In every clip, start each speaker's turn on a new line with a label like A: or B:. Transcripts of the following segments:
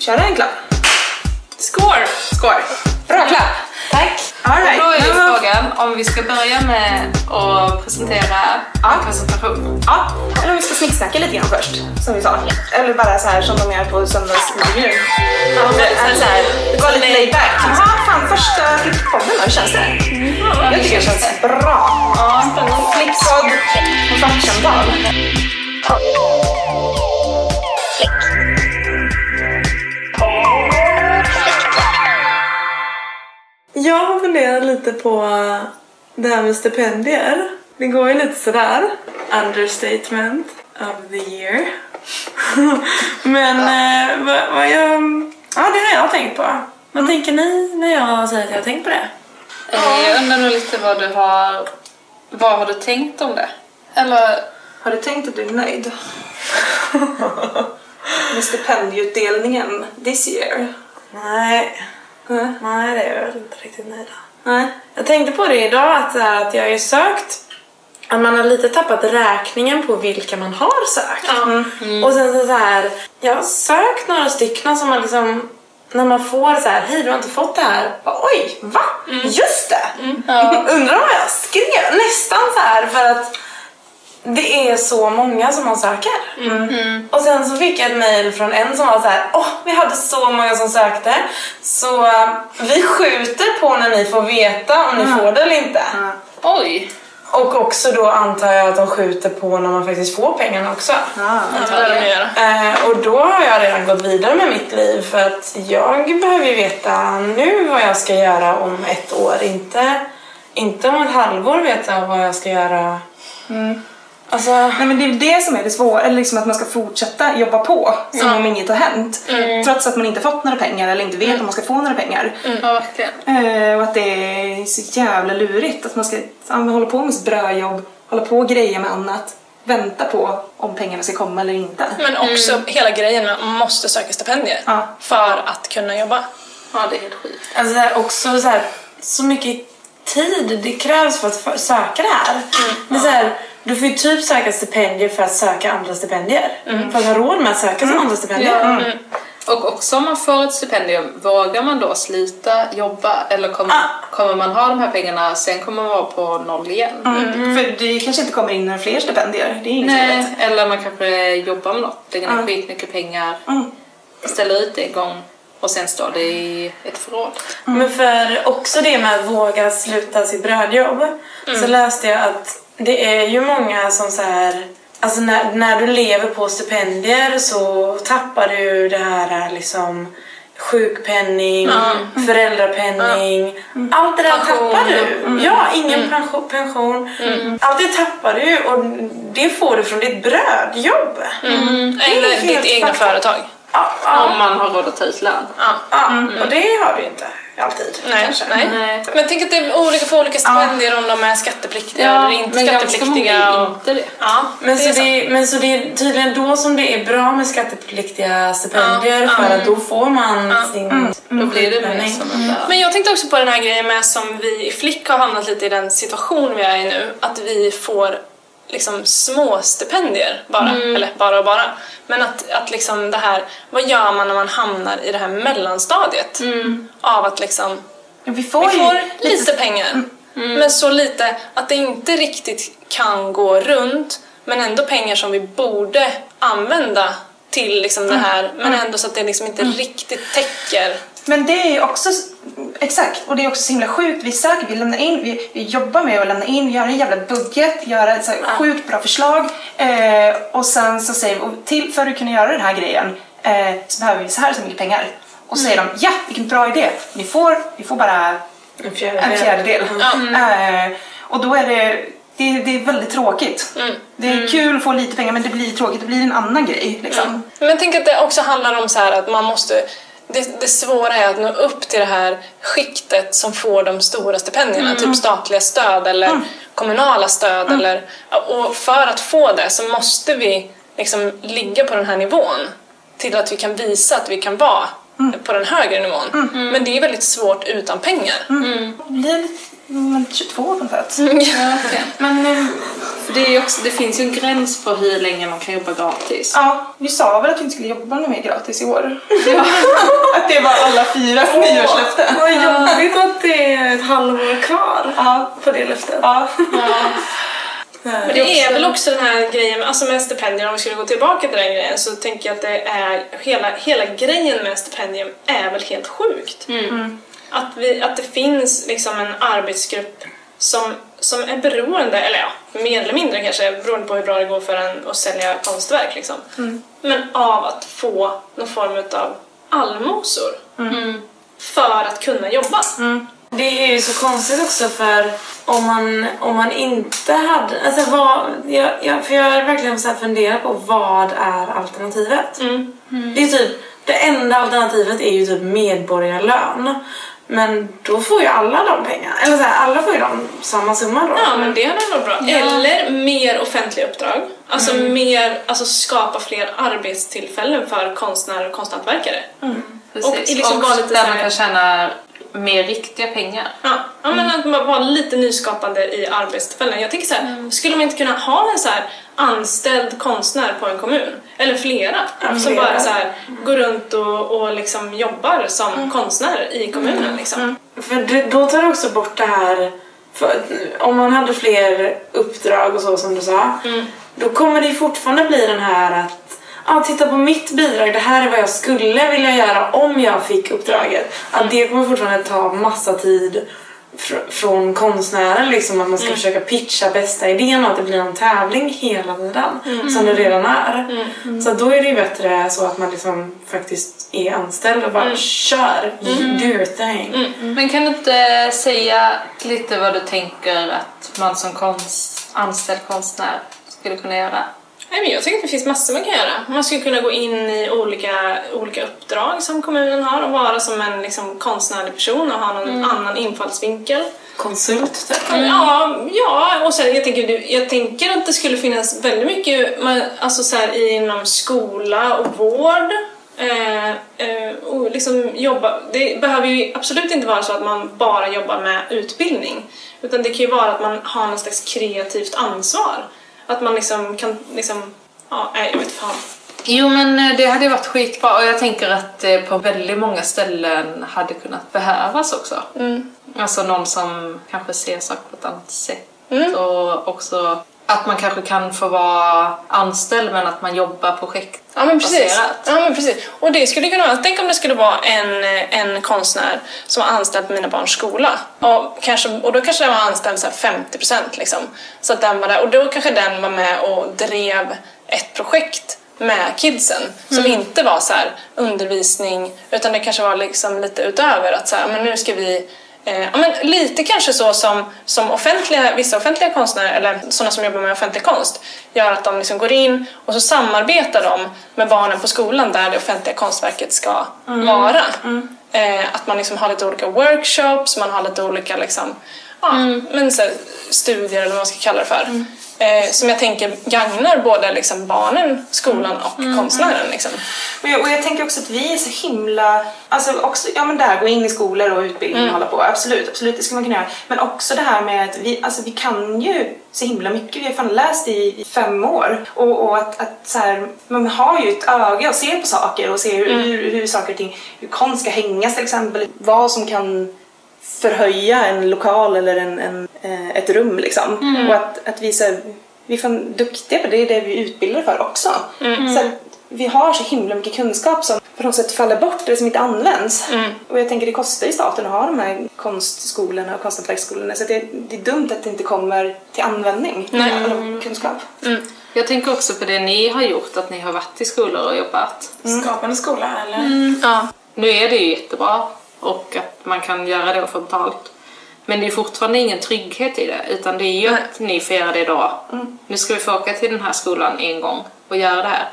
A: Kör en klapp.
B: Score!
A: Score. Bra klapp.
C: Tack.
A: All right.
B: Då är ju frågan om vi ska börja med att presentera en presentation.
A: Ja, eller om vi ska snicksnacka lite grann först, som vi sa. Eller bara så här som de gör på söndagsintervjun. Ja, det, så här, det var lite laid back. Jaha, fan första flickpodden då, hur känns det? Jag tycker det känns bra.
B: Ja, spännande.
A: Flickpodd och kvartssamtal.
C: Jag har funderat lite på det här med stipendier. Det går ju lite sådär. Understatement of the year. Men eh, vad, vad jag... Ja, det har jag tänkt på. Vad tänker ni när jag säger att jag har tänkt på det?
B: Eh, Jag undrar nog lite vad du har... Vad har du tänkt om det? Eller...
A: Har du tänkt att du är nöjd? Med stipendieutdelningen this year?
C: Nej,
A: Nej.
C: nej det är jag väl inte riktigt nöjd.
A: Nej.
C: Jag tänkte på det idag att, här, att jag har ju sökt att man har lite tappat räkningen på vilka man har sökt. Och sen så, så här, jag har sökt några stycken som man liksom när man får så här, hej du har inte fått det här. Bara, Oj, va? Just det! Undrar vad jag skrev? Nästan så här för att det är så många som man söker. Och sen så fick jag ett mail från en som var så här, åh vi hade så många som sökte så eh, vi skjuter på när ni får veta om ni får det eller inte.
B: Oj!
C: Och också då antar jag att de skjuter på när man faktiskt får pengarna också.
B: Göra.
C: Eh, och då har jag redan gått vidare med mitt liv för att jag behöver ju veta nu vad jag ska göra om ett år. Inte, inte om ett halvår veta vad jag ska göra. Alltså,
A: Nej men det är det som är det svåra, eller liksom att man ska fortsätta jobba på som om inget har hänt. Trots att man inte fått några pengar eller inte vet om man ska få några pengar.
B: Ja, verkligen.
A: Eh, och att det är så jävla lurigt att man ska ja, man håller på med sitt brödjobb, hålla på och greja med annat, vänta på om pengarna ska komma eller inte.
D: Men också hela grejen med att man måste söka stipendier
A: Ja.
D: för att kunna jobba.
B: Ja, det är helt sjukt.
C: alltså så här, också så, här, så mycket tid det krävs för att söka det här. Det är så här. Du får ju typ söka stipendier för att söka andra stipendier. För att ha råd med att söka som andra stipendier.
B: Och också om man får ett stipendium, vågar man då slita jobba eller kommer,
C: Ah.
B: kommer man ha de här pengarna sen kommer man vara på noll igen?
A: För det kanske inte kommer in några fler stipendier, det är inget
B: Nej,
A: roligt.
B: eller man kanske jobbar med något, lägger ner skitmycket pengar,
A: Mm.
B: ställer ut det en gång och sen står det i ett förråd.
C: Men för också det med att våga sluta sitt brödjobb så läste jag att det är ju många som så här Alltså när, när du lever på stipendier så tappar du det här liksom sjukpenning, föräldrapenning. Allt det där
B: Pension.
C: tappar du. Ja, ingen pension. pension. Allt det tappar du och det får du från ditt brödjobb. Är
D: Eller ditt egna företag.
C: Ja, ja,
B: Om man har råd att ta ut lön.
D: Ja.
C: ja. och det har du inte alltid.
D: Nej,
C: kanske.
D: nej.
B: Nej.
D: Men tänk att det är olika för olika stipendier om de är skattepliktiga eller inte
B: men ganska
D: skattepliktiga. och-
B: inte det.
D: Ja,
C: Men,
D: det
C: så
D: är sant.
C: det, men så det är tydligen då som det är bra med skattepliktiga stipendier
D: Ja,
C: för
D: ja.
C: att då får man sin
B: Då blir det mer
C: sjukpenning.
B: som lön.
D: Men jag tänkte också på den här grejen med som vi i Flick har hamnat lite i den situation vi är i nu, att vi får liksom små stipendier bara, eller bara och bara. Men att, att liksom det här, vad gör man när man hamnar i det här mellanstadiet? Av att liksom,
A: Vi får,
D: vi får lite pengar, men så lite att det inte riktigt kan gå runt, men ändå pengar som vi borde använda till liksom det här, men ändå så att det liksom inte riktigt täcker
A: Men det är också, exakt, och det är också så himla sjukt. Vi söker, vi lämnar in, vi, vi jobbar med att lämna in, vi gör en jävla budget, gör ett så här sjukt bra förslag eh, och sen så säger vi, och till, för att kunna göra den här grejen eh, så behöver vi så här så mycket pengar. Och så säger de, ja vilken bra idé, ni får, ni får bara
C: En fjärdedel.
A: en fjärdedel. Eh, och då är det, det, är- det är väldigt tråkigt. Det är kul att få lite pengar men det blir tråkigt, det blir en annan grej liksom.
D: Men tänk att det också handlar om så här att man måste det, det svåra är att nå upp till det här skiktet som får de stora stipendierna, typ statliga stöd eller kommunala stöd. Eller, och för att få det så måste vi liksom ligga på den här nivån till att vi kan visa att vi kan vara på den högre nivån. Men det är väldigt svårt utan pengar.
A: Det blir lite, men 22 på något sätt.
B: Ja, verkligen.
A: Men eh,
B: för det, är ju också, det finns ju en gräns på hur länge man kan jobba gratis.
A: Ja, vi sa väl att vi inte skulle jobba något mer gratis i år. att det var alla fyra nyårslöften.
C: Vad jobbigt att det är ett halvår kvar
A: Ja.
C: på det löftet.
A: Ja.
D: Men det är väl också den här grejen alltså med stipendier, om vi skulle gå tillbaka till den grejen så tänker jag att det är hela, hela grejen med stipendium är väl helt sjukt. Att, vi, att det finns liksom en arbetsgrupp som, som är beroende, eller ja, mer eller mindre kanske, beroende på hur bra det går för en att sälja konstverk liksom. Men av att få någon form av allmosor. För att kunna jobba.
C: Det är ju så konstigt också för om man, om man inte hade... Alltså vad, jag, jag, för jag har verkligen så här funderat på vad är alternativet? Det är typ, det enda alternativet är ju typ medborgarlön. Men då får ju alla de pengarna. Eller så här, alla får ju de samma summa då.
D: Ja, men det hade varit bra. Eller mer offentliga uppdrag. Alltså mer, alltså skapa fler arbetstillfällen för konstnärer och konsthantverkare.
B: Precis.
D: Och liksom lite
B: där man kan tjäna mer riktiga pengar.
D: Ja, ja men att man vara lite nyskapande i arbetstillfällen. Jag tänker så här, skulle man inte kunna ha en så här anställd konstnär på en kommun? Eller flera. som
C: flera.
D: bara så här, går runt och, och liksom jobbar som konstnär i kommunen. Liksom.
C: För det, då tar det också bort det här... För, om man hade fler uppdrag och så som du sa. Då kommer det fortfarande bli den här att ah, titta på mitt bidrag, det här är vad jag skulle vilja göra om jag fick uppdraget. Att det kommer fortfarande ta massa tid fr- från konstnären liksom att man ska försöka pitcha bästa idén och att det blir en tävling hela tiden som det redan är. Så då är det ju bättre så att man liksom faktiskt är anställd och bara kör, do your thing.
B: Men kan du inte säga lite vad du tänker att man som konst, anställd konstnär skulle kunna göra?
D: Nej, men jag tycker att det finns massor man kan göra. Man skulle kunna gå in i olika, olika uppdrag som kommunen har och vara som en liksom, konstnärlig person och ha någon annan infallsvinkel.
C: Konsult typ.
D: Ja, ja, och sen jag tänker, jag tänker att det skulle finnas väldigt mycket man- alltså så här, inom skola och vård. Eh, eh, och liksom jobba. Det behöver ju absolut inte vara så att man bara jobbar med utbildning. Utan det kan ju vara att man har någon slags kreativt ansvar. Att man liksom kan, liksom, ja, jag vet fan.
B: Jo men eh, det hade ju varit skitbra och jag tänker att det på väldigt många ställen hade kunnat behövas också. Alltså någon som kanske ser saker på ett annat sätt och också att man kanske kan få vara anställd men att man jobbar projekt.
D: Ja men precis. Ja, men precis. Och det skulle kunna vara, tänk om det skulle vara en, en konstnär som var anställd på mina barns skola. Och, kanske, och då kanske den var anställd så här 50% liksom. Så att den var där. Och då kanske den var med och drev ett projekt med kidsen som inte var så här undervisning utan det kanske var liksom lite utöver att så här, men nu ska vi Eh, ja, men lite kanske så som, som offentliga, vissa offentliga konstnärer, eller sådana som jobbar med offentlig konst, gör att de liksom går in och så samarbetar de med barnen på skolan där det offentliga konstverket ska vara. Eh, att man liksom har lite olika workshops, man har lite olika liksom, ja, men så här, studier eller vad man ska kalla det för. Eh, som jag tänker gagnar både liksom barnen, skolan och konstnären. Liksom.
A: Och jag, och jag tänker också att vi är så himla, alltså också, ja men där, gå in i skolor och utbildning och hålla på, absolut, absolut, det ska man kunna göra. Men också det här med att vi, alltså vi kan ju så himla mycket, vi har fan läst i, i fem år. Och, och att, att så här, man har ju ett öga och ser på saker och ser hur, hur, hur saker och ting, hur konst ska hängas till exempel, vad som kan förhöja en lokal eller en, en, eh, ett rum liksom. Och att, att vi, så här, vi är fan duktiga på det, det är det vi utbildar för också. Så att vi har så himla mycket kunskap som på något sätt faller bort eller som inte används. Och jag tänker det kostar ju staten att ha de här konstskolorna och konsthantverksskolorna så att det, det är dumt att det inte kommer till användning, all kunskap.
B: Jag tänker också på det ni har gjort, att ni har varit i skolor och jobbat.
C: Skapande skola eller?
D: Ja.
B: Nu är det ju jättebra och att man kan göra det och få betalt. Men det är fortfarande ingen trygghet i det utan det är ju att ni får göra det då. Nu ska vi få åka till den här skolan en gång och göra det här.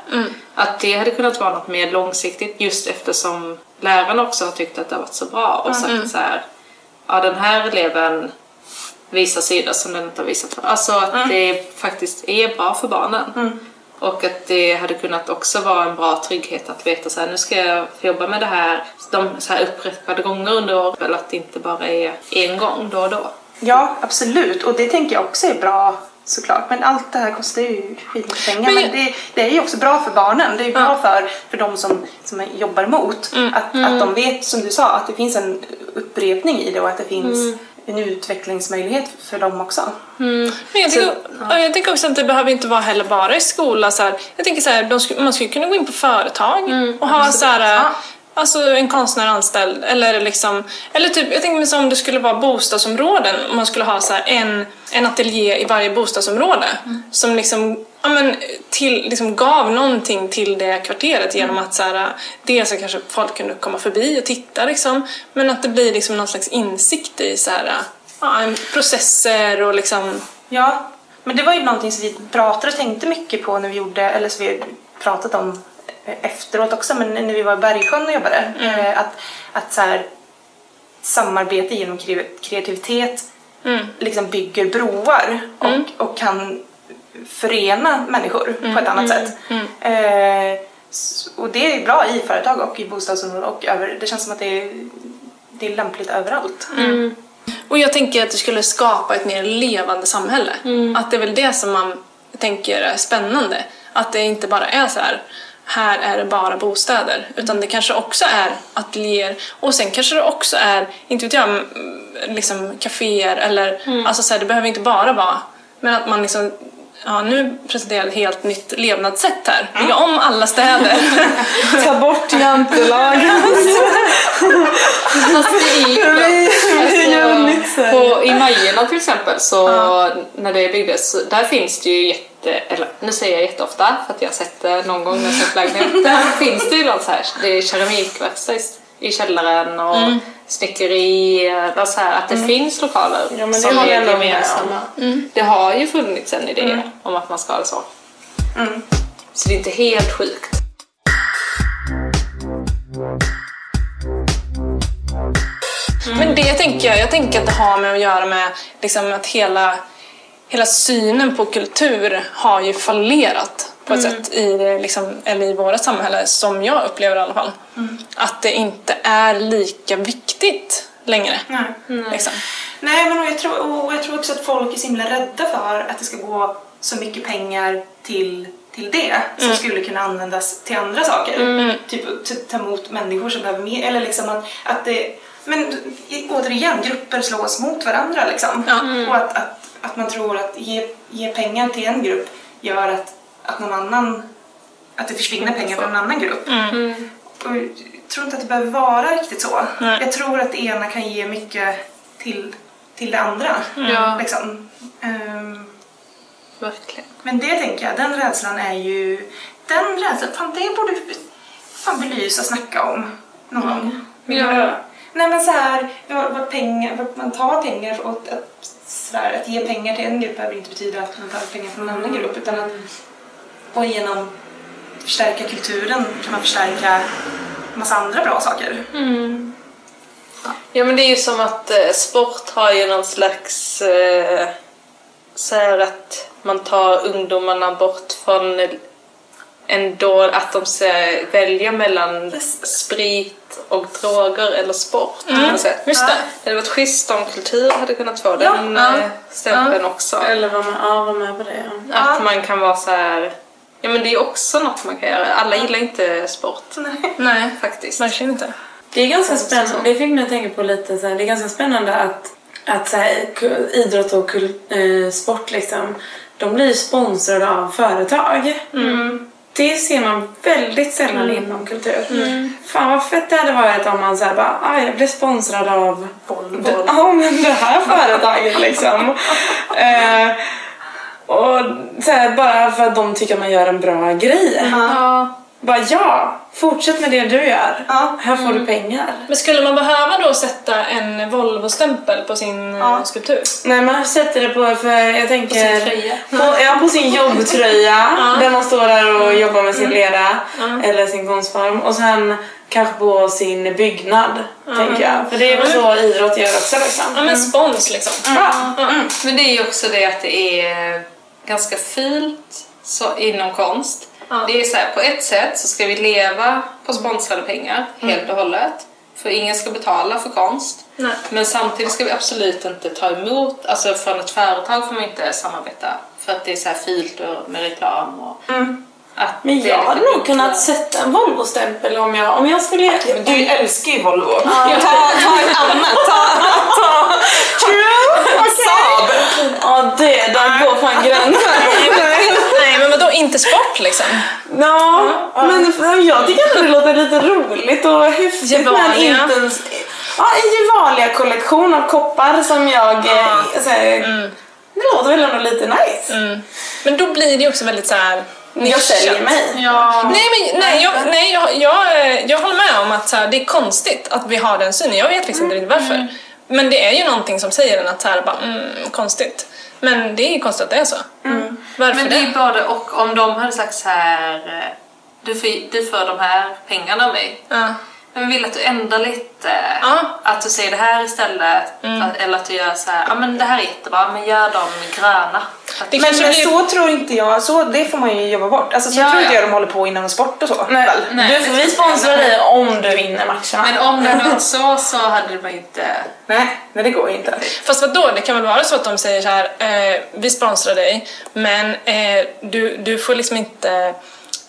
B: Att det hade kunnat vara något mer långsiktigt just eftersom lärarna också har tyckt att det har varit så bra och sagt så här. Ja den här eleven visar sidor som den inte har visat för. Alltså att det faktiskt är bra för barnen. Och att det hade kunnat också vara en bra trygghet att veta så här, nu ska jag jobba med det här, de så här upprepade gånger under året. Eller att det inte bara är en gång då och då.
A: Ja, absolut. Och det tänker jag också är bra såklart. Men allt det här kostar ju skitmycket pengar.
D: Men
A: Men, det, det är ju också bra för barnen. Det är ju bra för, för de som, som jobbar emot.
D: Mm.
A: Att, att de vet, som du sa, att det finns en upprepning i det och att det finns
D: Mm.
A: En utvecklingsmöjlighet för dem också.
D: Men jag, tycker, ja, jag tänker också att det behöver inte vara heller bara i skola. Så här, jag tänker så här, skulle, man skulle kunna gå in på företag och ha så här,
A: Ja.
D: alltså en konstnär anställd. Eller, liksom, eller typ, jag tänker mig som om det skulle vara bostadsområden. Om man skulle ha så en, en ateljé i varje bostadsområde. Som liksom, ja, men, till, liksom gav någonting till det kvarteret genom att så här, dels så kanske folk kunde komma förbi och titta. Liksom, men att det blir liksom någon slags insikt i så här, ja, processer och liksom
A: Ja, men det var ju någonting som vi pratade och tänkte mycket på när vi gjorde, eller som vi pratat om efteråt också, men när vi var i Bergsjön och jobbade. eh, Att, att så här, samarbete genom kre- kreativitet liksom bygger broar och, och kan förena människor på ett annat sätt. Eh, s- och det är bra i företag och i bostadsområden och över, det känns som att det är, det är lämpligt överallt.
D: Och jag tänker att det skulle skapa ett mer levande samhälle. Att det är väl det som man tänker är spännande. Att det inte bara är så här här är det bara bostäder. Utan det kanske också är ateljéer och sen kanske det också är, inte vet jag, mm, liksom kaféer eller alltså så här, det behöver inte bara vara men att man liksom Ja, nu presenterar jag ett helt nytt levnadssätt här. Bygga om alla städer.
C: Ta bort jantelagen.
B: Fast det är ju
C: Vi gör nytt så här.
B: på, I Majorna till exempel, så när det byggdes, så där finns det ju jätte, eller nu säger jag jätteofta för att jag har sett det någon gång när jag sett lägenhet. Där finns det ju något så här, det är keramikverkstad i, källaren och snickerier och så här, att det finns lokaler
C: Ja, men det
B: som är gemensamma. Det har ju funnits en idé om att man ska ha det så. Så det är inte helt sjukt.
D: Men det tänker jag, jag tänker att det har med att göra med liksom att hela, hela synen på kultur har ju fallerat på ett sätt i, det, liksom, eller i vårt samhälle, som jag upplever i alla fall. Att det inte är lika viktigt längre.
A: Nej.
D: Liksom.
A: Nej, men och jag, tror, och jag tror också att folk är så himla rädda för att det ska gå så mycket pengar till, till det som skulle kunna användas till andra saker. Typ att ta emot människor som behöver mer, eller liksom att, att det... Men återigen, grupper slås mot varandra liksom. Och att, att, att man tror att ge, ge pengar till en grupp gör att, att någon annan... Att det försvinner pengar från en annan grupp. Och jag tror inte att det behöver vara riktigt så.
D: Nej.
A: Jag tror att det ena kan ge mycket till, till det andra.
B: Ja.
A: Liksom. Ehm,
B: Verkligen.
A: men det tänker jag, den rädslan är ju... Den rädslan, fan det borde vi fan belysa och snacka om någon gång.
B: Ja.
A: Nej men så här, vad, vad pengar, vad man tar pengar och att, att, så här, att ge pengar till en grupp behöver inte betyda att man tar pengar från en annan grupp utan att och genom förstärka kulturen kan man förstärka massa andra bra saker.
E: Ja men det är ju som att eh, sport har ju någon slags eh, så här att man tar ungdomarna bort från eh, en då att de ska välja mellan sprit och droger eller sport. på något sätt.
D: Just det.
E: Det hade varit schysst om kultur hade kunnat få
A: Ja,
E: den
A: ja.
E: eh, stämpeln också.
C: Eller var med, ja, var med på det. Ja.
E: Att man kan vara så här. Ja men det är också något man kan göra. Alla gillar inte sport
D: Nej,
E: faktiskt.
D: verkligen inte.
C: Det är ganska spännande. Det fick mig att tänka på lite så här, det är ganska spännande att, att så här, idrott och kul, eh, sport liksom, de blir sponsrade av företag. Det ser man väldigt sällan inom kultur. Fan vad fett det hade varit om man så här bara, ah, jag blev sponsrad av Volvo. Ja men det här företaget liksom. eh, och så här, bara för att de tycker att man gör en bra grej.
B: Ja.
C: Bara ja, fortsätt med det du gör.
A: Ja.
C: Här får du pengar.
D: Men skulle man behöva då sätta en Volvo-stämpel på sin eh,
A: Ja.
D: skulptur?
C: Nej man sätter det på, för jag tänker...
B: sin tröja.
C: På, ja, på sin jobbtröja. Där man står där och jobbar med sin lera. Eller sin konstform. Och sen kanske på sin byggnad. Tänker jag. För det är väl så idrott gör också liksom.
D: Ja men spons liksom.
C: Ja.
B: Men det är ju också det att det är ganska fult så, inom konst. Det är så här, på ett sätt så ska vi leva på sponsrade pengar helt och hållet. För ingen ska betala för konst.
E: Nej.
B: Men samtidigt ska vi absolut inte ta emot, alltså från ett företag får man inte samarbeta för att det är så här filt och med reklam och att
C: Men jag hade nog kunnat sätta en Volvo-stämpel om jag, om jag skulle...
A: Du älskar ju Volvo. Ta, ta ett annat. Ta, ta. Saab.
C: Ja, det där går fan gränsen.
D: Nej men vadå, inte sport liksom?
C: Ja, men jag tycker ändå det låter lite roligt och häftigt
D: Gevalia.
C: intens... Ja, en Gevalia-kollektion av koppar som jag... Ja. Så här, Det låter väl ändå lite nice.
D: Men då blir det ju också väldigt så här
C: Jag säljer mig.
B: Ja.
D: Nej, men, nej, jag, nej jag, jag, eh, jag håller med om att så här, det är konstigt att vi har den synen. Jag vet faktiskt inte riktigt varför. Men det är ju någonting som säger en att så här, bara, mm, konstigt. Men det är ju konstigt att det är så. Varför
B: Men det är både och. Om de hade sagt så här, du får, du får de här pengarna av mig.
D: Ja.
B: Men vill att du ändrar lite.
D: Ja.
B: Att du säger det här istället. Att, eller att du gör så här, ja men det här är jättebra, men gör dem gröna.
D: Det
A: Men,
D: blir-
A: så tror inte jag, så, det får man ju jobba bort. Alltså, så
B: Ja,
A: tror inte
B: ja.
A: jag de håller på inom sport och så.
C: Nej,
A: väl?
B: Nej,
C: du,
B: det
C: vi sponsrar dig om du vinner matcherna.
B: men om det hade varit så så hade man inte...
A: Nej, nej, det går ju inte.
D: Fast vadå, det kan väl vara så att de säger så här, eh, vi sponsrar dig, men eh, du, du får liksom inte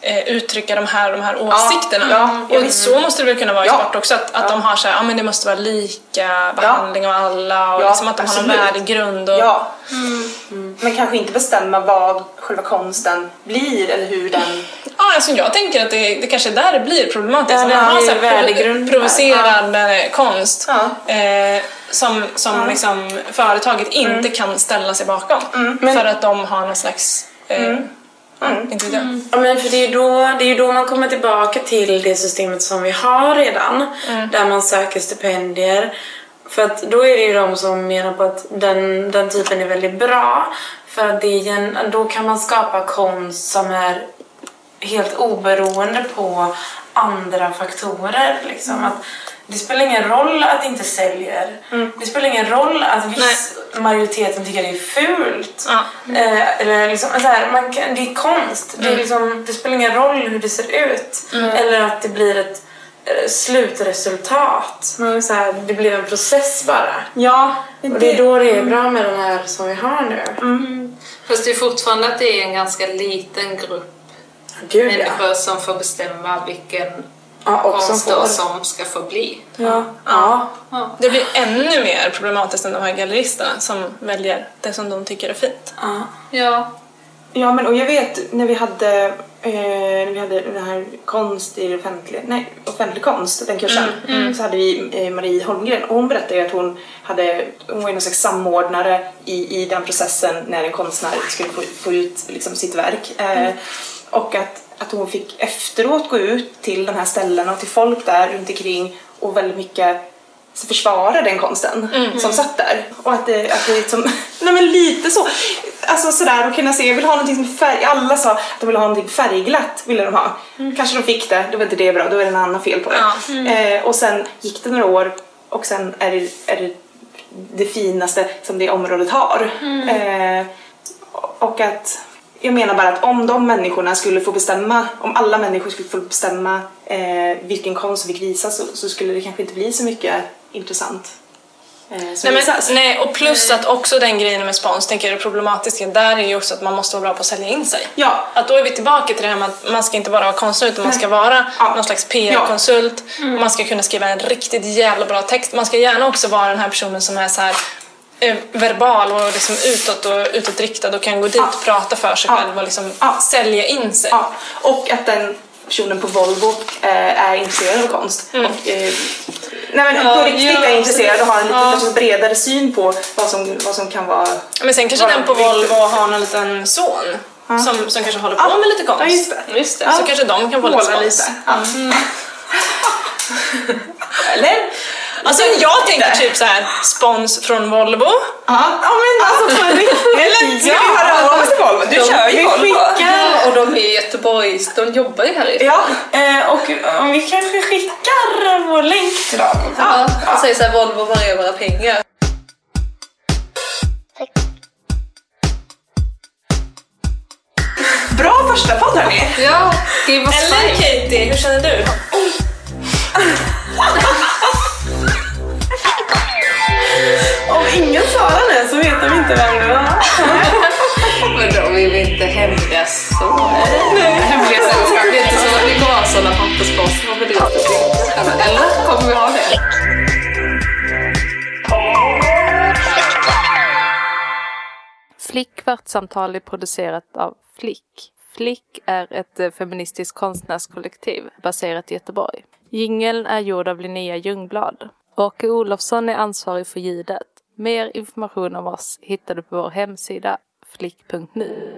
D: eh, uttrycka de här, de här åsikterna.
A: ja, ja,
D: och så måste det väl kunna vara i
A: Ja.
D: sport också, att, att
A: Ja.
D: de har så här, ja men det måste vara lika behandling av alla och
A: Ja,
D: liksom att de har någon
A: absolut.
D: värdegrund. Och,
A: Ja. Mm. Men kanske inte bestämma vad själva konsten blir eller hur den...
D: Ja, alltså jag tänker att det, det kanske är där det blir problematiskt.
C: Ja,
D: Om man
C: har
D: så här
C: värdegrund.
D: provo- provocerad eh, konst
A: Ja.
D: eh, som, som liksom företaget inte kan ställa sig bakom.
C: Men-
D: För att de har någon slags... Eh, inte vet jag.
C: Ja, men för det är, då, det är ju då man kommer tillbaka till det systemet som vi har redan. Där man söker stipendier. För att då är det ju de som menar på att den, den typen är väldigt bra. För att det är en, då kan man skapa konst som är helt oberoende på andra faktorer. Liksom. Att det spelar ingen roll att det inte säljer. Det spelar ingen roll att viss majoriteten tycker det är fult.
D: Ja.
C: Eh, eller liksom, så här, man kan, det är konst. Det, är liksom, det spelar ingen roll hur det ser ut. Eller att det blir ett eh, slutresultat. Så här, det blir en process bara.
A: Ja,
C: Och det är då det är bra med den här som vi har nu.
B: Fast det är fortfarande att det är en ganska liten grupp
C: Gud ja.
B: människor som får bestämma vilken
C: ja och som
B: då
C: får.
B: som ska få bli.
C: Ja. ja.
D: Det blir ännu mer problematiskt än de här galleristerna som väljer det som de tycker är fint.
C: ja.
B: Ja.
A: Ja, men och jag vet när vi hade, när vi hade den här konst i det offentliga, nej, offentlig konst, den kursen, så hade vi eh, Marie Holmgren. Och hon berättade att hon hade, hon var någon slags samordnare i, i den processen när en konstnär skulle få, få ut liksom, sitt verk. Eh, Och att, att hon fick efteråt gå ut till de här ställena och till folk där runt omkring och väldigt mycket försvara den konsten som satt där. Och att det, att det liksom, nej men lite så. Alltså sådär och kunna se, jag vill ha någonting som är färg, alla sa att de ville ha någonting färgglatt, ville de ha. Kanske de fick det, då var inte det bra, då är det något annat fel på det. Eh, och sen gick det några år och sen är det, är det det finaste som det området har. Eh, och att jag menar bara att om de människorna skulle få bestämma, om alla människor skulle få bestämma eh, vilken konst vi fick visa så, så skulle det kanske inte bli så mycket intressant. Eh,
D: Nej, men, nej, och plus att också den grejen med spons, tänker jag det problematiska där är ju också att man måste vara bra på att sälja in sig.
A: Ja.
D: Att då är vi tillbaka till det här med att man ska inte bara vara konstnär utan man ska vara
A: Ja.
D: någon slags PR-konsult. Och man ska kunna skriva en riktigt jävla bra text. Man ska gärna också vara den här personen som är så här eh, verbal och liksom utåt och utåtriktad och kan gå dit
A: Ja.
D: och prata för sig
A: Ja.
D: själv och liksom
A: Ja.
D: sälja in sig.
A: Ja, och att den personen på Volvo eh, är intresserad av konst. Och, eh, nej men på riktigt
B: ja,
A: är intresserad och har en lite
B: Ja.
A: kanske bredare syn på vad som, vad som kan vara...
D: Men sen kanske den på. Volvo har någon liten son som, som kanske håller på
A: Ja.
D: med lite konst.
A: Ja, just det.
D: Just det.
A: Ja.
D: Så kanske de kan få lite spons.
A: lite. Ja. Eller?
D: Alltså jag tänker typ så här spons från Volvo.
A: Ja, ja men alltså på riktigt. Eller ska vi höra av oss till Volvo? Du kör ju Volvo.
C: skickar...
B: Och de är i Göteborg, de jobbar ju här i
A: Ja,
C: Eh, och om vi kanske skickar vår länk till dem.
B: Ja, och säger såhär Volvo var är våra pengar?
A: bra första podd hörni.
B: Ja, det var
D: Eller Katie, hur känner du?
B: vet
C: de inte vem du var.
B: Men de är ju inte hemliga så. Hemliga sällskap. Det är inte så att vi kommer ha sådana pappersbossar. Eller kommer vi ha det? Flickvartsamtal är producerat av Flick. Flick är ett eh, feministiskt konstnärskollektiv baserat i Göteborg. Jingeln är gjord av Linnea Ljungblad. Åke Olofsson är ansvarig för ljudet. Mer information om oss hittar du på vår hemsida flick.nu.